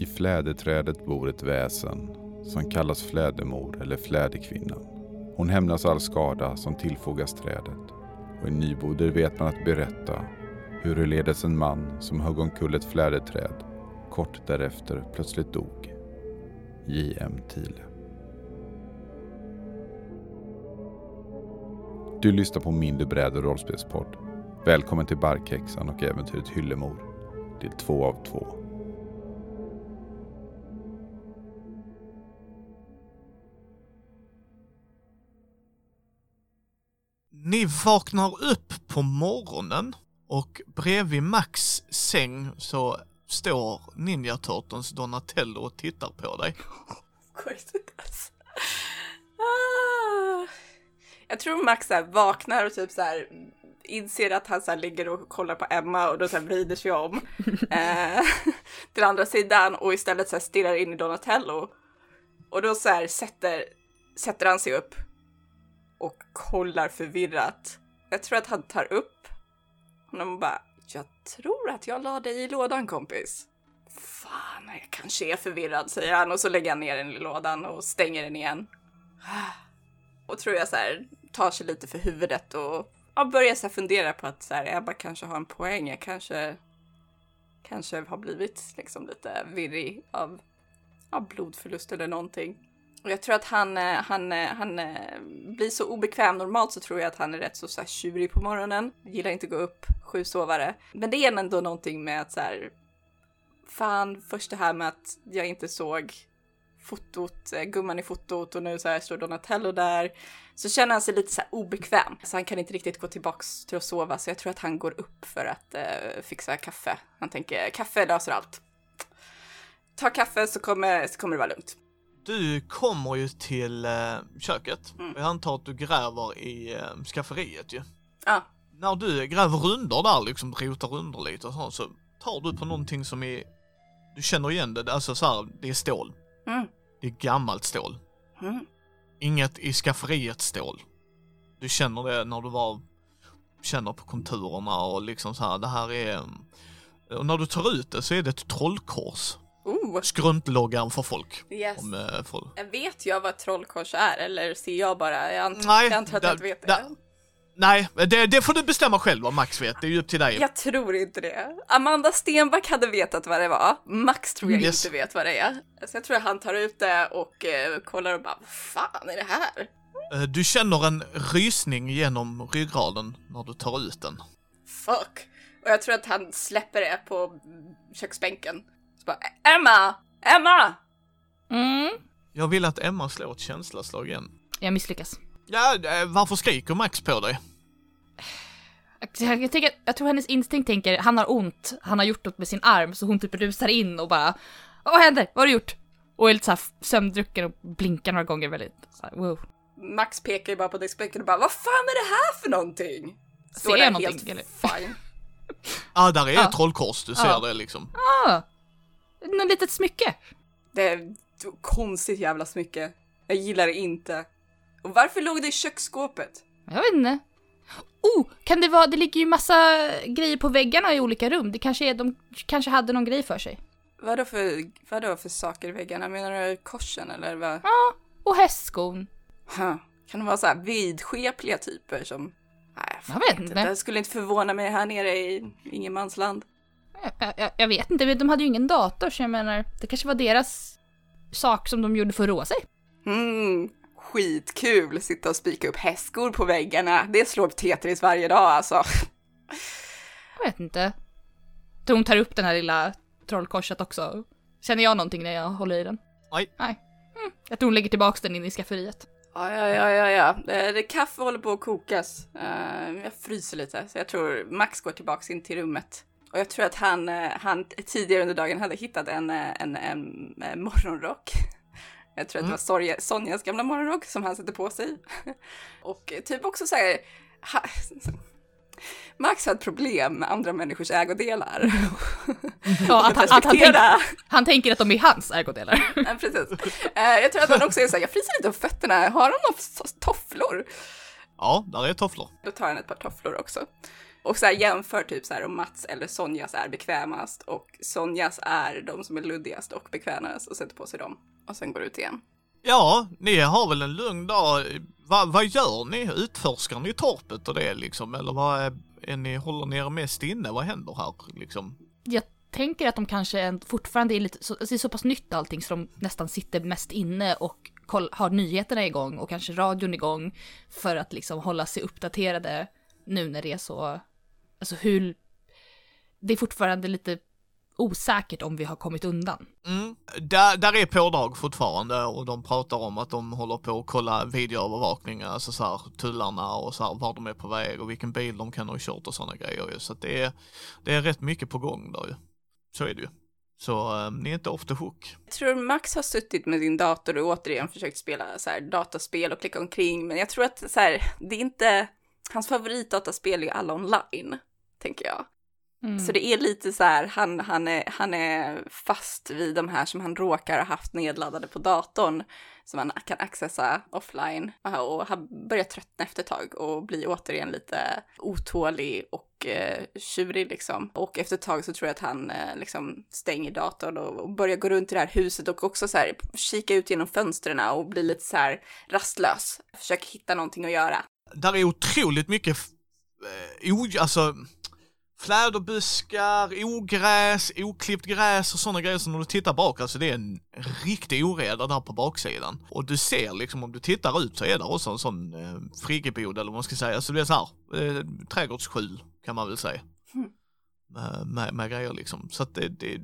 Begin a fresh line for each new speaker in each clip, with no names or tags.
I fläderträdet bor ett väsen som kallas flädermor eller fläderkvinnan. Hon hämnas all skada som tillfogas trädet och i Nyboder vet man att berätta hur ledes en man som högg omkull ett fläderträd kort därefter plötsligt dog. J.M. Thiele. Du lyssnar på Mindre bräd och rollspelspodd. Välkommen till Barkhäxan och äventyret Hyllemor. Del två av
två. Vaknar upp på morgonen och bredvid Max säng så står Ninja Turtles Donatello och tittar på dig.
Korsikas. Ah. Jag tror Max så vaknar och typ så här inser att han så ligger och kollar på Emma och då så här vrider sig om eh, till andra sidan och istället så stirrar in i Donatello. Och då så sätter, sätter han sig upp och kollar förvirrat. Jag tror att han tar upp honom och bara, jag tror att jag la dig i lådan kompis. Fan, jag kanske är förvirrad, säger han och så lägger han ner den i lådan och stänger den igen. Och tror jag så här tar sig lite för huvudet och ja, börjar så här fundera på att så här, Ebba kanske har en poäng. Jag kanske, kanske har blivit liksom lite virrig av av blodförlust eller någonting. Och jag tror att han, eh, han, eh, han eh, blir så obekväm. Normalt så tror jag att han är rätt så, så här, tjurig på morgonen. Gillar inte att gå upp, sju sovare. Men det är ändå någonting med att så här, fan, först det här med att jag inte såg fotot, gumman i fotot och nu så här står Donatello där. Så känner han sig lite så här obekväm. Så han kan inte riktigt gå tillbaks till att sova. Så jag tror att han går upp för att eh, fixa kaffe. Han tänker kaffe löser allt. Ta kaffe så kommer, så kommer det vara lugnt.
Du kommer ju till eh, köket.
Mm.
Jag antar att du gräver i eh, skafferiet ju.
Ja,
När du gräver runder där liksom, rotar runder lite och så, så tar du på någonting som är, du känner igen det, alltså så här, det är stål.
Mm.
Det är gammalt stål.
Mm.
Inget i skafferiet stål. Du känner det när du var, känner på konturerna och liksom så här, det här är, och när du tar ut det så är det ett trollkors.
Oh,
Skruntloggan för folk.
yes.
Om, eh, folk.
Vet jag vad trollkors är eller ser jag bara? Jag, ant-
Nej,
jag antar att jag inte vet det.
da- Nej, det, det får du bestämma själv om Max vet, det är ju upp till dig.
Jag tror inte det. Amanda Stenback hade vetat vad det var. Max tror jag
Yes.
inte vet vad det är. Så jag tror att han tar ut det och eh, kollar och bara, vad fan är det här?
Eh, Du känner en rysning genom ryggraden när du tar ut den.
Fuck. Och jag tror att han släpper det på köksbänken. Bara, Emma! Emma!
Mm.
Jag vill att Emma slår ett känsloslag igen.
Jag misslyckas.
Ja, eh, varför skriker Max på dig?
Jag, jag, tänker, jag tror hennes instinkt tänker, han har ont, han har gjort något med sin arm, så hon typ rusar in och bara Vad händer? Vad har du gjort? Och är lite såhär sömndrucken och blinkar några gånger väldigt så här, wow.
Max pekar ju bara på diskbänken och bara, vad fan är det här för någonting?
Ser jag någonting,
helt
eller?
fine.
Ah, där är
Ja.
ett trollkors, du ser
Ja.
det liksom.
Ah! Något litet smycke.
Det är konstigt jävla smycke. Jag gillar det inte. Och varför låg det i köksskåpet?
Jag vet inte. Oh, kan det vara, det ligger ju massa grejer på väggarna i olika rum. Det kanske är, de kanske hade någon grej för sig.
Vadå för, vadå för saker i väggarna? Menar du korsen eller vad?
Ja, och hästskon.
Huh. Kan det vara så här vidskepliga typer som... Nej,
Jag vet inte.
Det skulle inte förvåna mig här nere i ingenmansland.
Jag, jag, jag vet inte, de hade ju ingen dator så jag menar, det kanske var deras sak som de gjorde för att roa sig.
Mm, skitkul! Sitta och spika upp hästskor på väggarna. Det slår Tetris varje dag alltså.
Jag vet inte. Hon tar upp den här lilla trollkorset också. Känner jag någonting när jag håller i den?
Nej.
Nej. Mm. Jag tror hon lägger tillbaks den in i skafferiet.
Ja, ja, ja, ja, ja. Eh, Det, kaffe håller på att kokas. Eh, jag fryser lite, så jag tror Max går tillbaks in till rummet. Och jag tror att han, eh, han tidigare under dagen hade hittat en, eh, en, en, en morgonrock. Jag tror att det var Sorja, Sonjas gamla morgonrock som han sätter på sig. Och eh, typ också så här... Ha, Max har ett problem med andra människors ägodelar.
Ja, att, han, att han, tänk, han tänker att de är hans ägodelar.
Ja, precis. Eh, jag tror att han också är så här, jag fryser lite om fötterna, har de några tofflor?
Ja, där är tofflor.
Då tar han ett par tofflor också. Och så här jämför typ så här om Mats eller Sonjas är bekvämast och Sonjas är de som är luddigast och bekvämast och sätter på sig dem och sen går ut igen.
Ja, ni har väl en lugn dag. Va, vad gör ni? Utforskar ni torpet och det liksom? Eller vad är, är ni, håller ni er mest inne? Vad händer här liksom?
Jag tänker att de kanske fortfarande är lite, så, alltså det är så pass nytt allting så de nästan sitter mest inne och koll, har nyheterna igång och kanske radion igång för att liksom hålla sig uppdaterade nu när det är så, alltså hur, det är fortfarande lite osäkert om vi har kommit undan.
Mm. Där, där är pådrag fortfarande och de pratar om att de håller på att kolla videoövervakning, alltså så här tullarna och så här var de är på väg och vilken bil de kan ha kört och sådana grejer ju. Så att det är, det är rätt mycket på gång där ju. Så är det ju. Så um, ni är inte off the hook.
Jag tror Max har suttit med sin dator och återigen försökt spela så här dataspel och klicka omkring, men jag tror att så här, det är inte, hans favoritdataspel är ju alla online, tänker jag.
Mm.
Så det är lite så här, han, han, är, han är fast vid de här som han råkar ha haft nedladdade på datorn som han kan accessa offline. Och han börjar tröttna efter ett tag och blir återigen lite otålig och eh, tjurig liksom. Och efter ett tag så tror jag att han eh, liksom stänger datorn och, och börjar gå runt i det här huset och också så här kika ut genom fönstren och bli lite så här rastlös. Försöker hitta någonting att göra.
Där är otroligt mycket, eh, o, alltså fläderbuskar, ogräs, oklippt gräs och sådana grejer som när du tittar bak, alltså det är en riktig oreda där på baksidan. Och du ser liksom om du tittar ut så är det också en sån eh, friggebod eller vad man ska säga, så det är så här, eh, trädgårdsskjul kan man väl säga.
Mm.
Med, med, med grejer liksom, så att det, det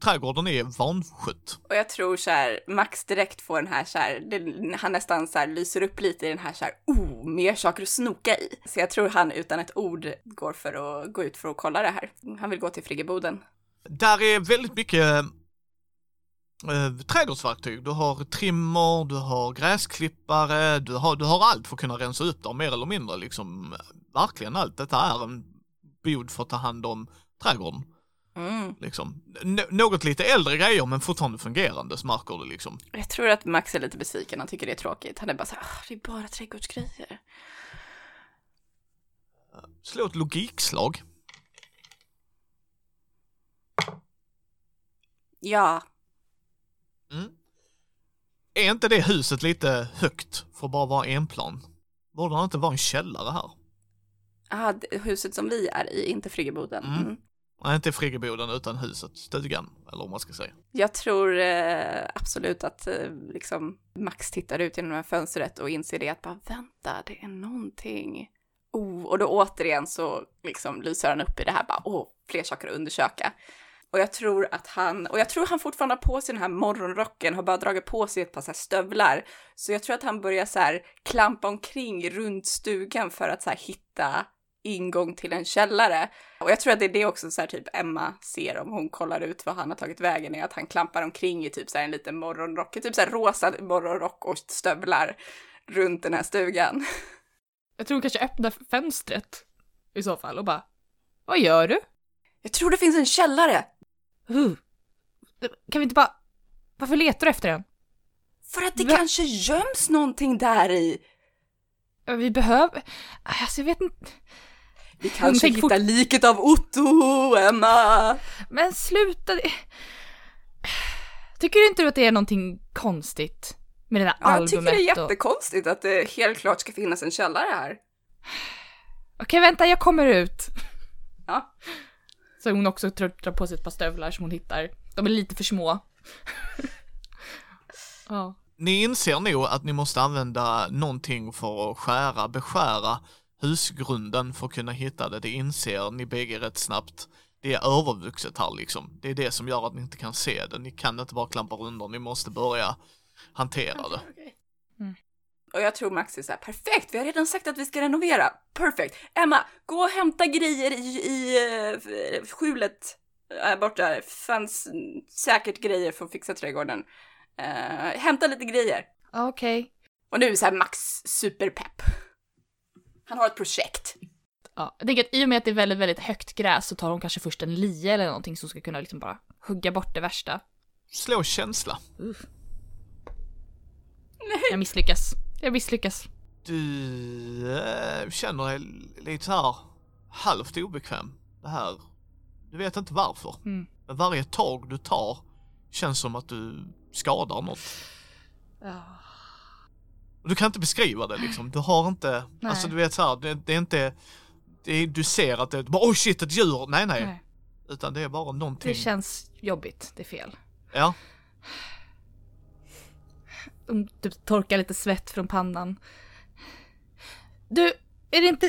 trädgården är vanskött.
Och jag tror så här, Max direkt får den här så här, det, han nästan så här lyser upp lite i den här så här, oh, mer saker att snoka i. Så jag tror han utan ett ord går för att gå ut för att kolla det här. Han vill gå till friggeboden.
Där är väldigt mycket eh, trädgårdsverktyg. Du har trimmer, du har gräsklippare, du har, du har allt för att kunna rensa upp där mer eller mindre liksom. Verkligen allt. Detta är en bod för att ta hand om trädgården.
Mm.
Liksom. Något lite äldre grejer men fortfarande fungerande märker du liksom.
Jag tror att Max är lite besviken, han tycker det är tråkigt. Han är bara så här, "Ah, det är bara trädgårdsgrejer.
Slå ett logikslag.
Ja,
Mm. Är inte det huset lite högt för att bara vara en plan? Borde det inte vara en källare här?
ah, huset som vi är i, inte friggeboden.
Mm. Nej, inte friggeboden utan huset, stugan, eller vad man ska säga.
Jag tror eh, absolut att eh, liksom Max tittar ut genom det här fönstret och inser det att bara vänta, det är någonting. Oh, och då återigen så liksom lyser han upp i det här bara, åh, fler saker att undersöka. Och jag tror att han, och jag tror han fortfarande har på sig den här morgonrocken, har bara dragit på sig ett par så här stövlar. Så jag tror att han börjar så här klampa omkring runt stugan för att så här hitta ingång till en källare. Och jag tror att det är det också så här typ Emma ser om hon kollar ut vad han har tagit vägen är att han klampar omkring i typ så här en liten morgonrock, typ så här rosa morgonrock och stövlar runt den här stugan.
Jag tror hon kanske öppnar fönstret i så fall och bara, vad gör du?
Jag tror det finns en källare!
Uh. Kan vi inte bara, varför letar du efter den?
För att det
Va?
kanske göms någonting där i.
Vi behöver, alltså jag vet inte,
Vi kanske hittar liket av Otto, Emma!
men sluta. Tycker du inte att det är någonting konstigt med det där
Ja, jag
albumet?
tycker det är
och-
jättekonstigt att det helt klart ska finnas en källare här.
Okej, vänta, jag kommer ut.
Ja.
Så hon också drar på sig ett par stövlar som hon hittar. De är lite för små. ja.
Ni inser nog att ni måste använda någonting för att skära, beskära husgrunden för att kunna hitta det. Det inser ni bägge rätt snabbt. Det är övervuxet här liksom. Det är det som gör att ni inte kan se det. Ni kan inte bara klampa runt ni måste börja hantera det.
Mm.
Och jag tror Max är så här, perfekt, vi har redan sagt att vi ska renovera. Perfekt. Emma, gå och hämta grejer i, i uh, skjulet här borta. fanns säkert grejer för att fixa trädgården. Eh, hämta lite grejer.
Okej.
Och nu är så här Max superpepp. Han har ett projekt.
Ja, jag tänker att i och med att det är väldigt, väldigt högt gräs så tar hon kanske först en lie eller någonting som ska kunna liksom bara hugga bort det värsta.
Slå känsla.
Jag misslyckas. Jag misslyckas.
Du äh, känner dig lite så här halvt obekväm. Det här, du vet inte varför.
Mm.
Men varje tag du tar känns som att du skadar något.
Ja.
Och Du kan inte beskriva det liksom. Du har inte,
Nej.
alltså du vet så här, det, det är inte, det är, du ser att det är oj shit ett djur. Nej, nej
Nej.
Utan det är bara någonting.
Det känns jobbigt, det är fel.
Ja.
De typ torkar lite svett från pannan. Du, är det inte...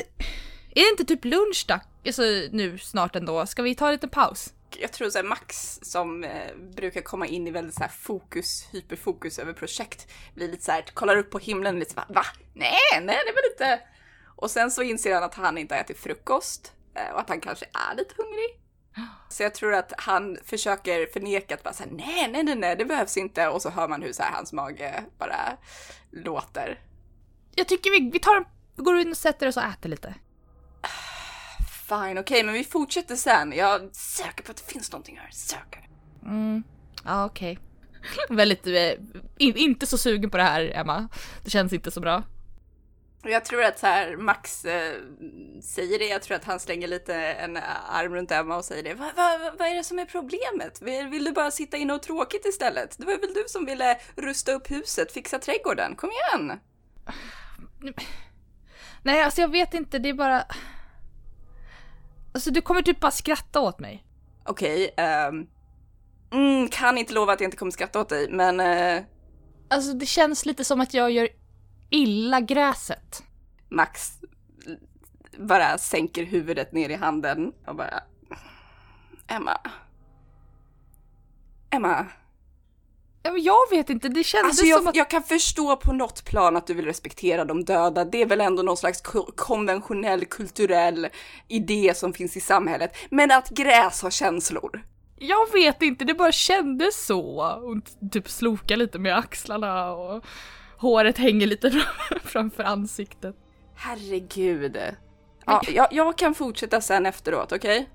Är det inte typ lunch då? Alltså nu snart ändå. Ska vi ta en liten paus?
Jag tror så här Max som eh, brukar komma in i väldigt så här fokus, hyperfokus över projekt, blir lite så här, kollar upp på himlen lite så här, va? Nej, nej det var lite... Och sen så inser han att han inte har ätit frukost eh, och att han kanske är lite hungrig. Så jag tror att han försöker förneka att bara säga nej, nej, nej, nej, det behövs inte. Och så hör man hur så här hans mage bara låter.
Jag tycker vi, vi tar. Vi går in och sätter oss och äter lite.
Fine, okej, men vi fortsätter sen. Jag är säker på att det finns någonting här. Säker.
Mm. Ja, okej. Väldigt... Eh, in, inte så sugen på det här, Emma. Det känns inte så bra.
Jag tror att så här, Max eh, säger det, jag tror att han slänger lite en arm runt Emma och säger det. Vad va, va, vad är det som är problemet? Vill, vill du bara sitta inne och tråkigt istället? Det var väl du som ville rusta upp huset, fixa trädgården? Kom igen!
Nej, alltså jag vet inte, det är bara... Alltså du kommer typ bara skratta åt mig.
Okej, ehm, mm, kan inte lova att jag inte kommer skratta åt dig, men eh,
Alltså det känns lite som att jag gör illa gräset.
Max bara sänker huvudet ner i handen och bara... Emma. Emma.
Jag vet inte, det kändes
Alltså
som
jag,
att...
jag kan förstå på något plan att du vill respektera de döda. Det är väl ändå någon slags ko- konventionell kulturell idé som finns i samhället. Men att gräs har känslor.
Jag vet inte, det bara kändes så. T- typ slokar lite med axlarna och håret hänger lite fram- framför ansiktet.
Herregud. Ja, jag, jag kan fortsätta sen efteråt, okej?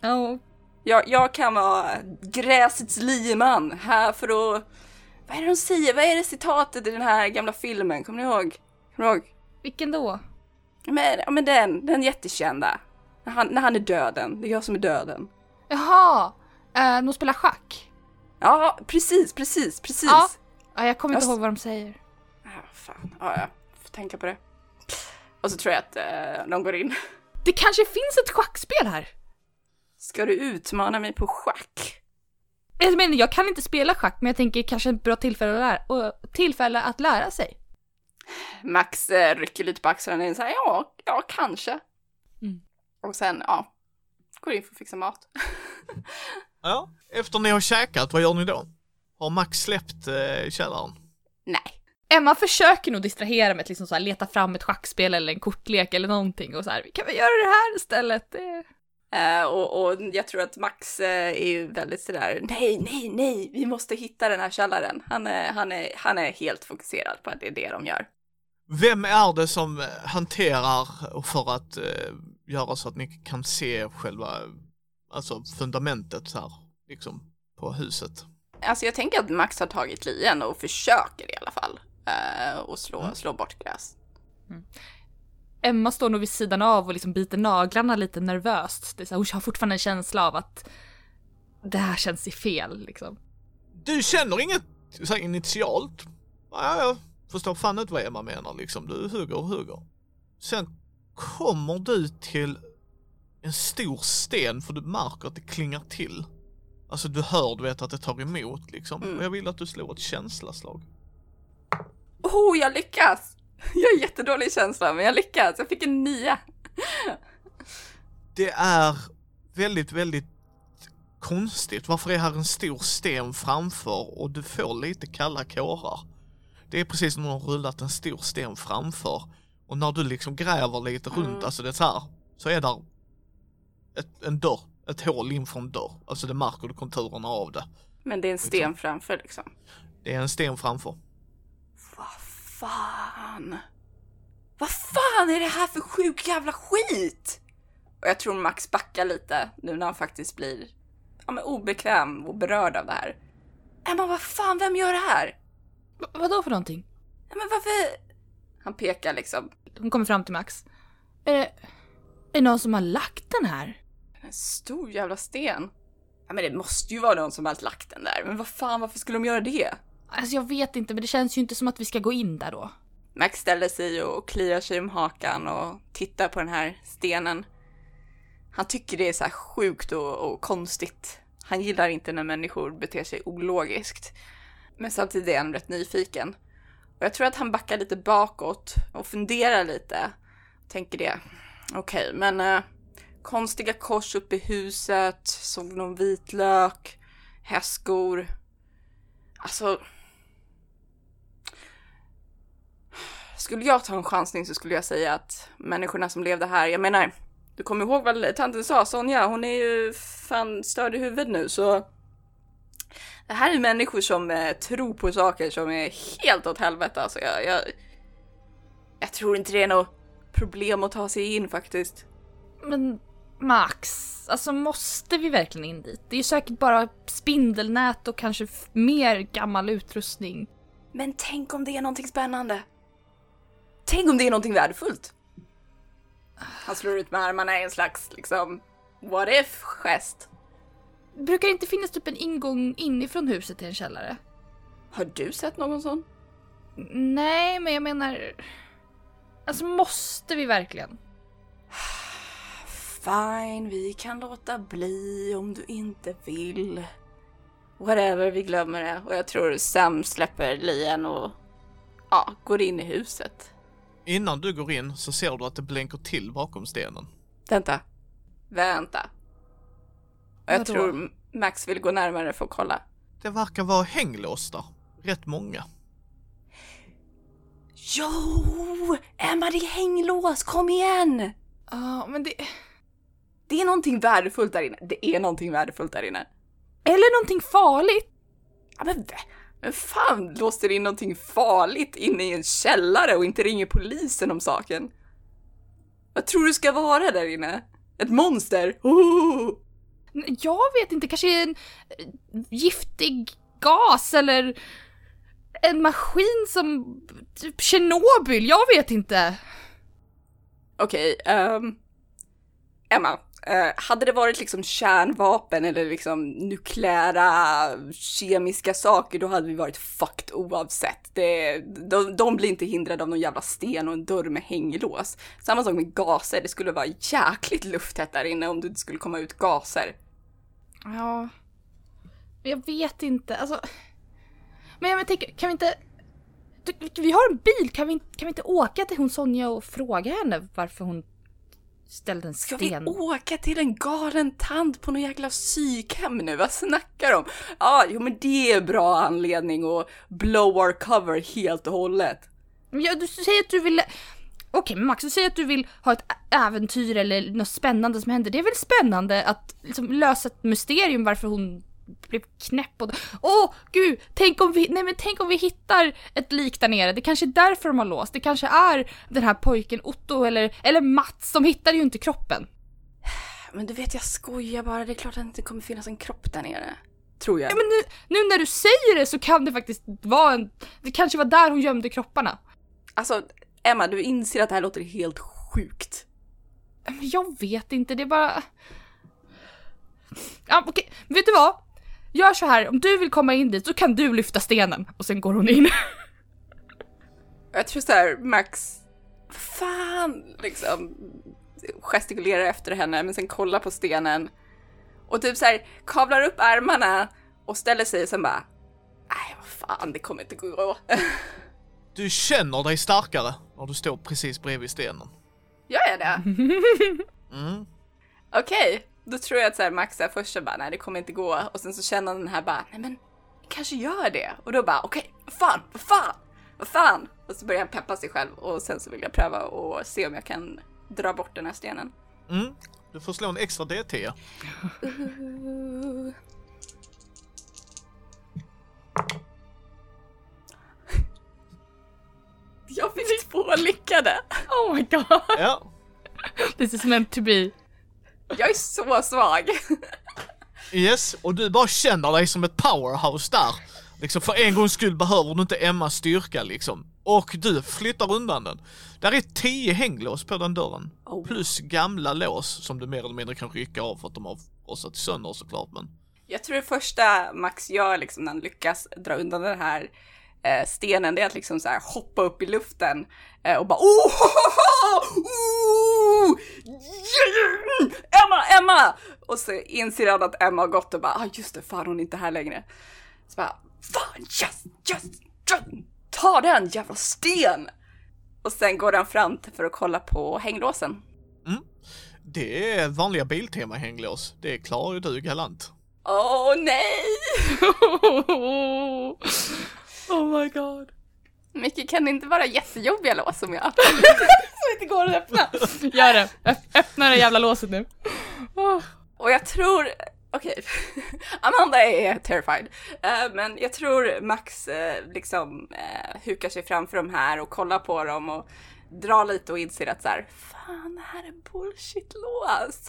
Ja,
Jag, jag kan vara gräsets liman här för att... Vad är det de säger? Vad är det citatet i den här gamla filmen? Kommer ni ihåg? Kommer ni ihåg?
vilken då?
Men, ja, men den, den jättekända. När han, när han är döden. Det är jag som är döden.
Jaha, eh, de spelar schack.
Ja, precis, precis, precis.
Ja. Ja, jag kommer inte
Jag
ihåg vad de säger.
Ja, fan. Ja, ja. Får tänka på det. Och så tror jag att eh, de går in.
Det kanske finns ett schackspel här?
Ska du utmana mig på schack?
Jag menar, jag kan inte spela schack, men jag tänker kanske ett bra tillfälle att lära, och tillfälle att lära sig.
Max eh, rycker lite på axlarna och säger ja, ja, kanske.
Mm.
Och sen, ja, går in för att fixa mat.
Ja. Efter ni har käkat, vad gör ni då? Har Max släppt eh, källaren?
Nej.
Emma försöker nog distrahera mig att liksom så här leta fram ett schackspel eller en kortlek eller någonting och så här, kan vi göra det här istället?
Eh, och, och jag tror att Max eh, är ju väldigt sådär, nej, nej, nej, vi måste hitta den här källaren. Han är, han är, han är helt fokuserad på att det är det de gör.
Vem är det som hanterar för att eh, göra så att ni kan se själva, alltså fundamentet här, liksom, på huset?
Alltså jag tänker att Max har tagit lien och försöker i alla fall. Eh, och slå,
Mm.
slå bort gräs.
Emma står nog vid sidan av och liksom biter naglarna lite nervöst. Det är så här, hon har fortfarande en känsla av att det här känns i fel liksom.
Du känner inget så här, initialt? Ja, jag förstår fan inte vad Emma menar liksom. Du hugger och hugger. Sen kommer du till en stor sten för du märker att det klingar till. Alltså du hör, du vet att det tar emot liksom.
Mm.
Och jag vill att du slår ett känslaslag.
Oh, jag lyckas! Jag är jättedålig i känslan, men jag lyckas. Jag fick en nia.
Det är väldigt, väldigt konstigt. Varför är här en stor sten framför och du får lite kalla kårar? Det är precis som om de har rullat en stor sten framför och när du liksom gräver lite runt,
Mm.
alltså det är så här, så är där ett, en dörr, ett hål in från en dörr. Alltså det märker du konturerna av det.
Men det är en sten framför liksom.
Det är en sten framför.
Fan? Vad fan är det här för sjuk jävla skit? Och jag tror Max backar lite nu när han faktiskt blir ja, men obekväm och berörd av det här. Emma, vad fan, vem gör det här?
V- vadå för någonting?
Ja, men varför? Han pekar liksom.
Hon kommer fram till Max. Är det, Är det någon som har lagt den här?
En stor jävla sten. Ja men det måste ju vara någon som har lagt den där. Men vad fan, varför skulle de göra det?
Alltså jag vet inte, men det känns ju inte som att vi ska gå in där då.
Max ställer sig och kliar sig om hakan och tittar på den här stenen. Han tycker det är så här sjukt och, och konstigt. Han gillar inte när människor beter sig ologiskt. Men samtidigt är han rätt nyfiken. Och jag tror att han backar lite bakåt och funderar lite. Tänker det. Okej, men eh, konstiga kors uppe i huset, såg någon vitlök, hästskor. Alltså, Skulle jag ta en chansning så skulle jag säga att människorna som levde här, jag menar, du kommer ihåg vad tanten sa, Sonja, hon är ju fan störd i huvudet nu så det här är människor som eh, tror på saker som är helt åt helvete alltså. Jag, jag, jag tror inte det är något problem att ta sig in faktiskt.
Men Max, alltså måste vi verkligen in dit? Det är ju säkert bara spindelnät och kanske mer gammal utrustning.
Men tänk om det är någonting spännande? Tänk om det är någonting värdefullt? Han slår ut med armarna i en slags liksom what if gest.
Brukar det inte finnas typ en ingång inifrån huset till en källare?
Har du sett någon sån?
Nej, men jag menar... Alltså måste vi verkligen?
Fine, vi kan låta bli om du inte vill. Whatever, vi glömmer det. Och jag tror Sam släpper lien och ja, går in i huset.
Innan du går in så ser du att det blänker till bakom stenen.
Vänta. Vänta. Och jag
Vadå?
tror Max vill gå närmare för att kolla.
Det verkar vara hänglås där. Rätt många.
Jo! Emma, det är hänglås! Kom igen!
Ja, men det...
Det är någonting värdefullt där inne. Det är någonting värdefullt där inne.
Eller någonting farligt!
Ja, men men fan låste in någonting farligt inne i en källare och inte ringer polisen om saken? Vad tror du ska vara där inne? Ett monster? Oh!
Jag vet inte, kanske en eh, giftig gas eller en maskin som typ Tjernobyl, jag vet inte.
Okej, ehm, Emma eh, hade det varit liksom kärnvapen eller liksom nukleära kemiska saker, då hade vi varit fucked oavsett. Det, de, de blir inte hindrade av någon jävla sten och en dörr med hänglås. Samma sak med gaser, det skulle vara jäkligt lufttätt där inne om det inte skulle komma ut gaser.
Ja, jag vet inte, alltså. Men jag tänker, kan vi inte... Vi har en bil, kan vi, kan vi inte åka till hon Sonja och fråga henne varför hon ställde en
Ska
sten?
vi åka till en galen tant på någon jäkla psykhem nu? Vad snackar de om? Ja, ah, jo men det är bra anledning att blow our cover helt och hållet.
Ja, du säger att du vill... Okej, men Max, du säger att du vill ha ett äventyr eller något spännande som händer. Det är väl spännande att liksom lösa ett mysterium varför hon blev knäpp och... Åh, gud! Tänk om vi... Nej men tänk om vi hittar ett lik där nere. Det kanske är därför de har låst. Det kanske är den här pojken Otto eller, eller Mats. De hittar ju inte kroppen.
Men du vet, jag skojar bara. Det är klart att det inte kommer finnas en kropp där nere. Tror jag.
Ja, men nu, nu när du säger det så kan det faktiskt vara en... Det kanske var där hon gömde kropparna.
Alltså, Emma, du inser att det här låter helt sjukt.
Jag vet inte, det är bara... Ja, okej, vet du vad? Gör så här, om du vill komma in dit så kan du lyfta stenen och sen går hon in.
Jag tror så här, Max, fan, liksom gestikulerar efter henne, men sen kollar på stenen och typ så här kavlar upp armarna och ställer sig och sen bara, nej vad fan, det kommer inte gå.
Du känner dig starkare när du står precis bredvid stenen.
Gör jag det?
Mm.
Okej, då tror jag att så här, Max är först så bara, nej det kommer inte gå. Och sen så känner han den här bara, nej men kanske gör det. Och då bara, okej, vad fan, vad fan, vad fan. Och så börjar han peppa sig själv och sen så vill jag pröva och se om jag kan dra bort den här stenen.
Mm. Du får slå en extra D10.
Uh. Jag fick två lyckade.
Oh my god,
Ja.
this is meant to be.
Jag är så svag.
Yes, och du bara känner dig som ett powerhouse där. Liksom för en gångs skull behöver du inte Emmas styrka liksom. Och du flyttar undan den. Där är tio hänglås på den dörren.
Oh.
Plus gamla lås som du mer eller mindre kan rycka av för att de har rostat sönder såklart. Men
Jag tror det första Max gör liksom när han lyckas dra undan den här eh, stenen, det är att liksom så här hoppa upp i luften eh, och bara oh, oh, yeah! Emma, Emma! Och så inser han att Emma har gått och bara, ah just det, fan hon är inte här längre. Så bara, fan yes, yes, yes, ta den jävla sten! Och sen går han fram för att kolla på hänglåsen.
det är vanliga Biltema-hänglås. Det klarar ju du galant.
Åh nej!
oh my god.
Mycket kan det inte vara jättejobbiga lås som jag.
Så inte går att öppna. Gör det. Öppna det jävla låset nu. Oh.
Och jag tror, okej, Amanda är terrified. Eh, men jag tror Max eh, liksom uh, hukar sig framför de här och kollar på dem och drar lite och inser att så här, fan det här är bullshit-lås.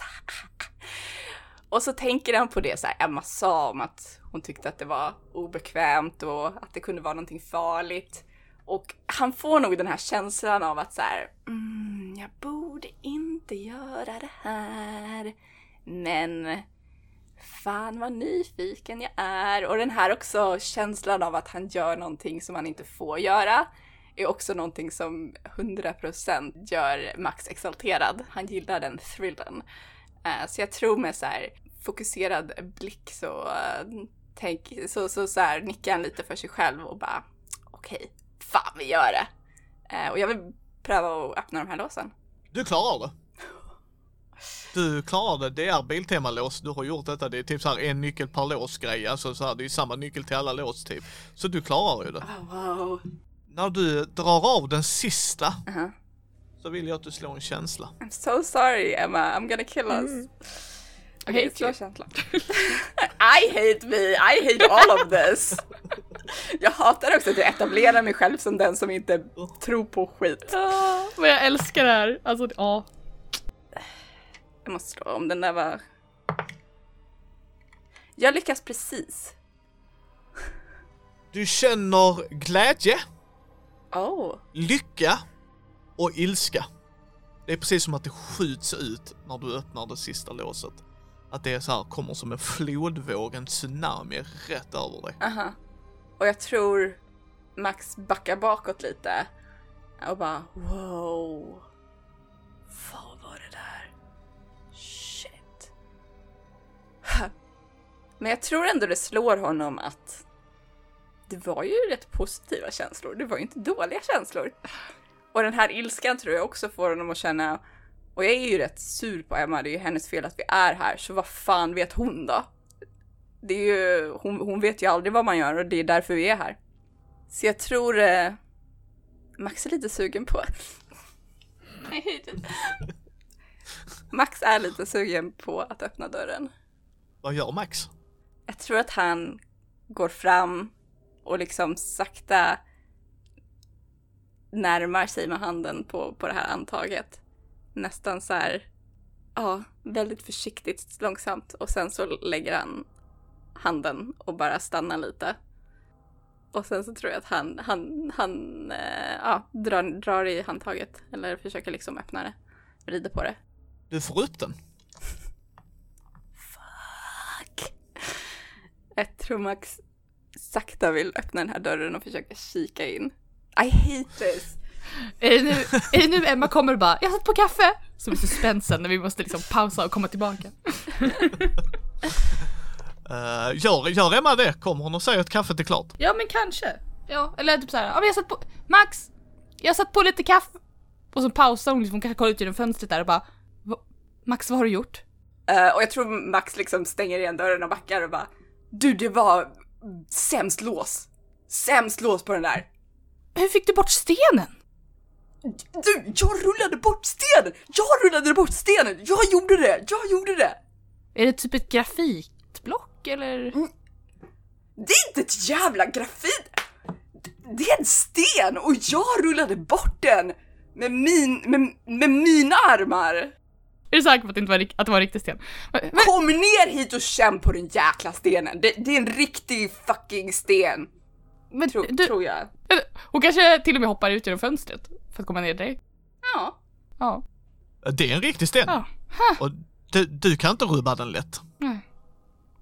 och så tänker han på det så här, Emma sa om att hon tyckte att det var obekvämt och att det kunde vara någonting farligt. Och han får nog den här känslan av att så här, mm, jag borde inte göra det här. Men fan vad nyfiken jag är. Och den här också känslan av att han gör någonting som han inte får göra är också någonting som 100% gör Max exalterad. Han gillar den thrillen. Eh, så jag tror med så här fokuserad blick så, eh, tänk, så, så, så här nickar han lite för sig själv och bara okej, fan vi gör det. Eh, och jag vill pröva att öppna de här låsen.
Du klarar det. Du klarar det, det är Biltema-lås, du har gjort detta, det är typ så här en nyckel per lås grej, alltså så här, det är samma nyckel till alla lås typ. Så du klarar ju det.
Oh, wow.
När du drar av den sista
Uh-huh.
så vill jag att du slår en känsla.
I'm so sorry Emma, I'm gonna kill us. Okej,
hate
slå
you.
känslan. I hate me, I hate all of this. Jag hatar också att jag etablerar mig själv som den som inte tror på skit.
Ah, men jag älskar det här. Alltså, ja.
Jag måste slå om den där var... Jag lyckas precis.
Du känner glädje,
Oh.
lycka och ilska. Det är precis som att det skjuts ut när du öppnar det sista låset. Att det är så här, kommer som en flodvåg, en tsunami rätt över dig.
Aha. Och jag tror Max backar bakåt lite. Och bara wow. Vad var det där? Shit. Men jag tror ändå det slår honom att det var ju rätt positiva känslor. Det var ju inte dåliga känslor. Och den här ilskan tror jag också får honom att känna och jag är ju rätt sur på Emma, det är ju hennes fel att vi är här, så vad fan vet hon då? Det är ju, hon, hon vet ju aldrig vad man gör och det är därför vi är här. Så jag tror eh, Max är lite sugen på it. Max är lite sugen på att öppna dörren.
Vad gör Max?
Jag tror att han går fram och liksom sakta närmar sig med handen på, på det här antaget. Nästan så här, ja, väldigt försiktigt, långsamt. Och sen så lägger han handen och bara stannar lite. Och sen så tror jag att han, han, han eh, ja, drar, drar i handtaget. Eller försöker liksom öppna det. Vrider på det.
Du får upp den.
Fuck. Jag tror Max sakta vill öppna den här dörren och försöka kika in. I hate this.
Är det, nu, är det nu Emma kommer och bara “Jag satt på kaffe”? Som är suspensen när vi måste liksom pausa och komma tillbaka.
Uh, gör, gör Emma det? Kommer hon och säger att kaffet är klart?
Ja men kanske. Ja, eller typ såhär, ja men jag satt på, Max! Jag satt på lite kaffe. Och så pausar hon liksom, hon kanske kollar ut genom fönstret där och bara "Va- Max vad har du gjort?
Eh, och jag tror Max liksom stänger igen dörren och backar och bara Du, det var sämst lås. Sämst lås på den där.
Hur fick du bort stenen?
Du, jag rullade bort stenen! Jag rullade bort stenen! Jag gjorde det! Jag gjorde det!
Är det typ ett grafitblock eller?
Det är inte ett jävla grafit! Det är en sten och jag rullade bort den! Med, min, med, med mina armar!
Är du säker på att det inte var, att det var riktig sten? Men, men,
Kom ner hit och känn på den jäkla stenen! Det, det är en riktig fucking sten!
Men
tro,
du,
tror jag.
hon kanske till och med hoppar ut genom fönstret för att komma ner till dig.
Ja.
Ja.
Det är en riktig sten.
Ja.
Och du, du kan inte rubba den lätt.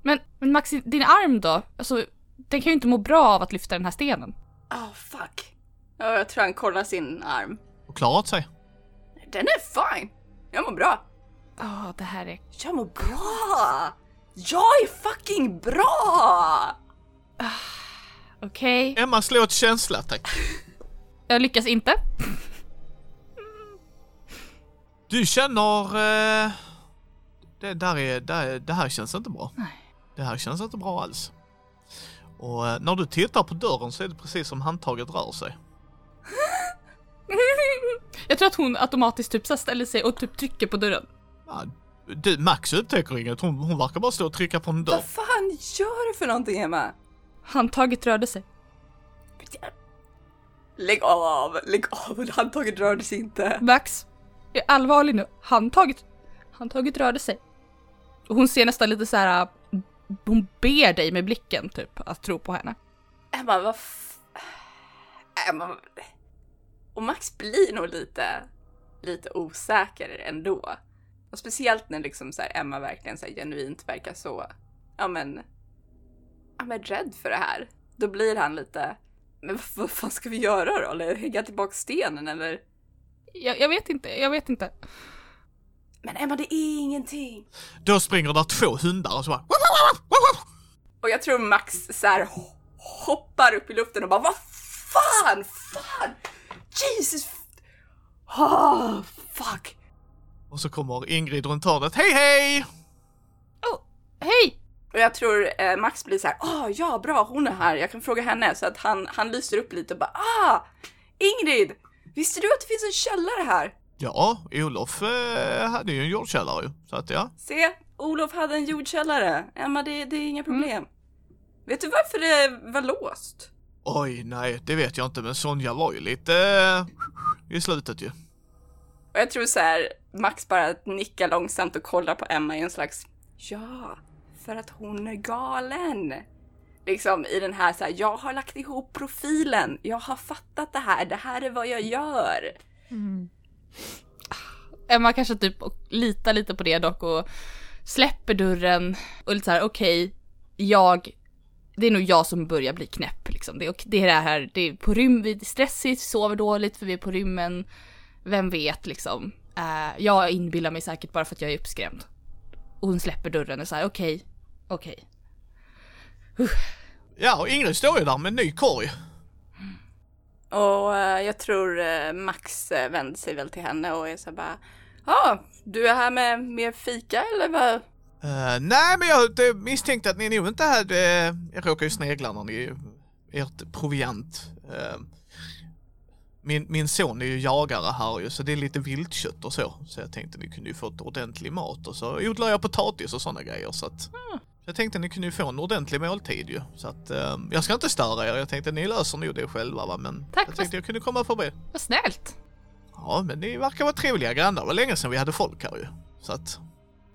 Men, men Max, din arm då? Alltså, den kan ju inte må bra av att lyfta den här stenen.
Oh fuck. Ja, jag tror han kollar sin arm.
Och klarat sig.
Den är fine. Jag mår bra.
Ja, det här är...
Jag mår bra! Jag är fucking bra!
Okej.
Emma, slå ett känsla tack.
Jag lyckas inte.
Du känner... Eh, det, där är, där, det här känns inte bra.
Nej.
Det här känns inte bra alls. Och eh, när du tittar på dörren så är det precis som handtaget rör sig.
Jag tror att hon automatiskt typ så ställer sig och typ trycker på dörren.
Ja, du, Max upptäcker inget, hon, hon verkar bara stå och trycka på en dörr.
Vad fan gör du för någonting Emma?
Handtaget rörde sig.
Lägg av, lägg av, handtaget rörde sig inte.
Max, jag är allvarlig nu. Handtaget, handtaget rörde sig. Och hon ser nästan lite så här. äh, Hon ber dig med blicken typ att tro på henne.
Emma, vad f... Emma... Och Max blir nog lite, lite osäker ändå. Och speciellt när liksom så här Emma verkligen så genuint verkar så, ja men, ja men rädd för det här. Då blir han lite, men vad, fan ska vi göra då? Eller hänga tillbaka stenen eller?
Jag, jag vet inte, jag vet inte.
Men Emma, det är ingenting.
Då springer där två hundar och så bara...
Och jag tror Max så här ho- hoppar upp i luften och bara vad fan, fan, Jesus, oh, fuck.
Och så kommer Ingrid runt hörnet. Hej hej!
Oh, hej!
Och jag tror eh, Max blir så här, ah ja bra hon är här, jag kan fråga henne. Så att han, han lyser upp lite och bara, ah Ingrid, visste du att det finns en källare här?
Ja, Olof eh, hade ju en jordkällare ju. Så att ja.
Se, Olof hade en jordkällare. Emma, det, det är inga problem. Vet du varför det var låst?
Oj, nej, det vet jag inte, men Sonja var ju lite eh, i slutet ju.
Och jag tror så här, Max bara nickar långsamt och kollar på Emma i en slags Ja, för att hon är galen. Liksom i den här så här, jag har lagt ihop profilen, jag har fattat det här, det här är vad jag gör. Mm.
Emma kanske typ litar lite på det dock och släpper dörren och lite så här: okej, jag, det är nog jag som börjar bli knäpp liksom. Det är, det är det här, det är på rymmen, vi är stressigt, sover dåligt för vi är på rymmen. Vem vet liksom. Uh, jag inbillar mig säkert bara för att jag är uppskrämd. Och hon släpper dörren och säger okej, okej.
Ja, och Ingrid står ju där med en ny korg.
Och eh, jag tror eh, Max uh, vänder sig väl till henne och är så bara Ja, du är här med mer fika eller vad?
Eh, nej, men jag det, misstänkte att ni nog inte hade, jag råkar ju snegla när ni, ert proviant. Eh, min, min son är ju jagare här ju, så det är lite viltkött och så. Så jag tänkte ni kunde ju få ett ordentlig mat och så odlar jag potatis och sådana grejer så att jag tänkte ni kunde ju få en ordentlig måltid ju. Så att eh, jag ska inte störa er, jag tänkte ni löser nog det själva va, men
Tack,
jag tänkte jag kunde komma förbi.
Vad snällt.
Ja, men ni verkar vara trevliga grannar, det var länge sedan vi hade folk här ju. Så att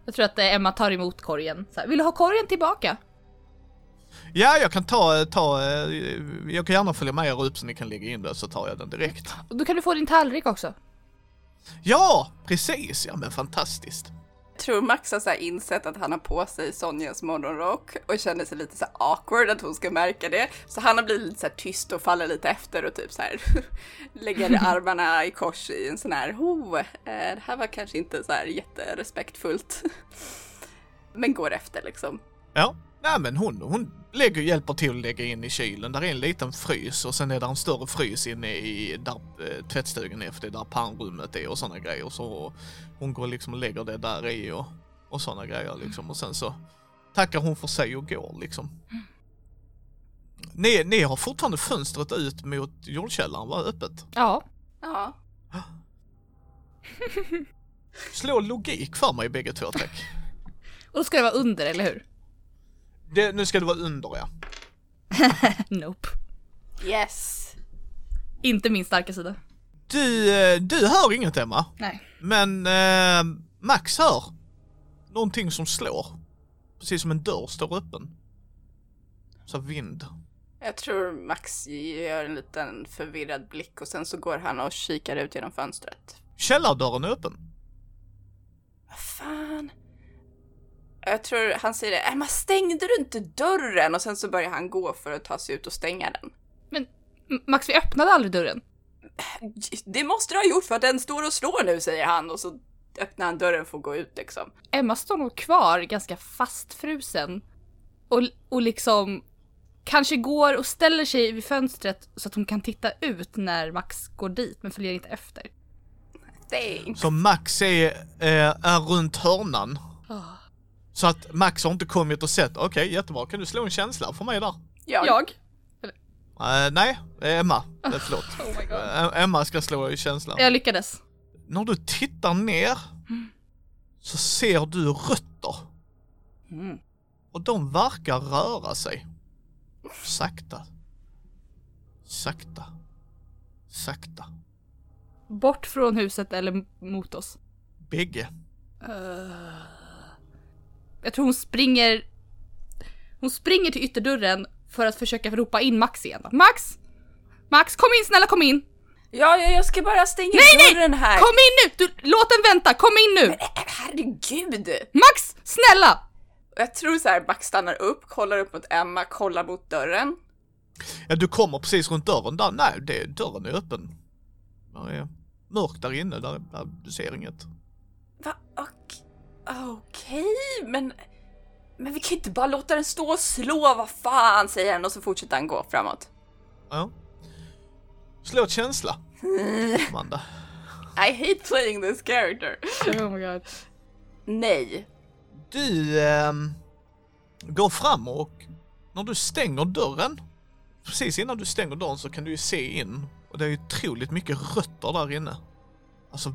Jag tror att eh, Emma tar emot korgen. Här, Vill du ha korgen tillbaka?
Ja, jag kan ta, ta, eh, jag kan gärna följa med er upp så ni kan lägga in det så tar jag den direkt.
Och då kan du få din tallrik också.
Ja, precis, ja men fantastiskt.
Tror Max har så insett att han har på sig Sonjas morgonrock och känner sig lite så awkward att hon ska märka det. Så han har blivit lite så tyst och faller lite efter och typ så här lägger armarna i kors i en sån här, oh, eh, det här var kanske inte så här jätterespektfullt. Men går efter liksom.
Ja, nej men hon, hon lägger, hjälper till att lägga in i kylen. Där är en liten frys och sen är där en större frys inne i där eh, tvättstugan är, för det är där pannrummet är och sådana grejer. Så hon går liksom och lägger det där i och, och sådana grejer liksom. Och sen så tackar hon för sig och går liksom. Ni, ni har fortfarande fönstret ut mot jordkällaren, var öppet?
Ja.
Ja,
Slå logik för mig bägge två tack.
Och då ska det vara under, eller hur?
Det, nu ska det vara under ja.
Nope.
yes.
Inte min starka sida.
Du, eh, du hör inget Emma,
Nej.
men eh, Max hör någonting som slår. Precis som en dörr står öppen. Så vind.
Jag tror Max gör en liten förvirrad blick och sen så går han och kikar ut genom fönstret.
Källardörren är öppen.
Vad fan? Jag tror han säger det. Emma, stängde du inte dörren? Och sen så börjar han gå för att ta sig ut och stänga den.
Men Max, vi öppnade aldrig dörren.
Det måste du ha gjort för att den står och slår nu, säger han. Och så öppnar han dörren för att gå ut liksom.
Emma står nog kvar ganska fastfrusen. Och, och liksom kanske går och ställer sig vid fönstret så att hon kan titta ut när Max går dit men följer inte efter.
Thanks.
Så Max är, eh, är runt hörnan.
Ah.
Så att Max har inte kommit och sett, okej jättebra, kan du slå en känsla för mig där?
Jag,
Jag?
Eh, nej, det är Emma. Eh, förlåt.
Oh my god.
Emma ska slå i känslan.
Jag lyckades.
När du tittar ner så ser du rötter.
Mm.
Och de verkar röra sig. Sakta. Sakta. Sakta.
Bort från huset eller mot oss.
Bägge.
Jag tror hon springer... Hon springer till ytterdörren för att försöka ropa in Max igen. Max! Max, kom in snälla, kom in!
ja, ja, jag ska bara stänga
Nej,
dörren här.
Kom in nu! Du, låt den vänta, kom in nu!
Äh, Herregud!
Max, snälla!
Och Jag tror så här, Max stannar upp, kollar upp mot Emma, kollar mot dörren.
Ja, du kommer precis runt dörren där. Nej, det, dörren är öppen. Det är mörkt där inne. Där, där, du ser inget.
Va? Ok- Okej, men... Men vi kan inte bara låta den stå och slå, vad fan, säger han och så fortsätter han gå framåt.
Ja. Slå ett känsla, Amanda.
I hate playing this character.
Oh my god.
Nej.
Du ehm, går fram och när du stänger dörren, precis innan du stänger dörren så kan du ju se in och det är ju otroligt mycket rötter där inne. Alltså